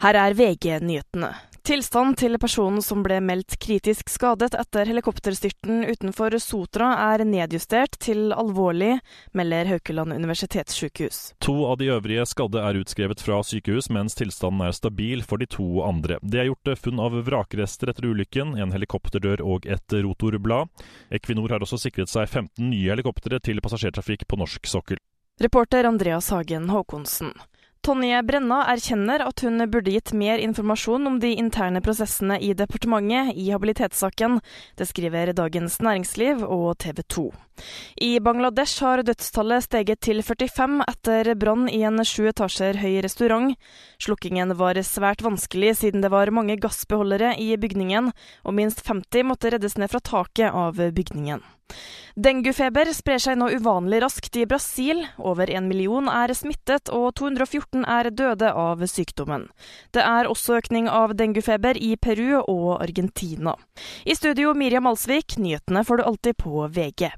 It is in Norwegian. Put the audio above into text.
Her er VG-nyhetene. Tilstanden til personen som ble meldt kritisk skadet etter helikopterstyrten utenfor Sotra er nedjustert til alvorlig, melder Haukeland universitetssykehus. To av de øvrige skadde er utskrevet fra sykehus, mens tilstanden er stabil for de to andre. Det er gjort funn av vrakrester etter ulykken, en helikopterdør og et rotorblad. Equinor har også sikret seg 15 nye helikoptre til passasjertrafikk på norsk sokkel. Reporter Andreas Hagen Håkonsen. Tonje Brenna erkjenner at hun burde gitt mer informasjon om de interne prosessene i departementet i habilitetssaken. Det skriver Dagens Næringsliv og TV 2. I Bangladesh har dødstallet steget til 45 etter brann i en sju etasjer høy restaurant. Slukkingen var svært vanskelig siden det var mange gassbeholdere i bygningen, og minst 50 måtte reddes ned fra taket av bygningen. Denguefeber sprer seg nå uvanlig raskt i Brasil. Over en million er smittet, og 214 er døde av sykdommen. Det er også økning av denguefeber i Peru og Argentina. I studio Miriam Alsvik, nyhetene får du alltid på VG.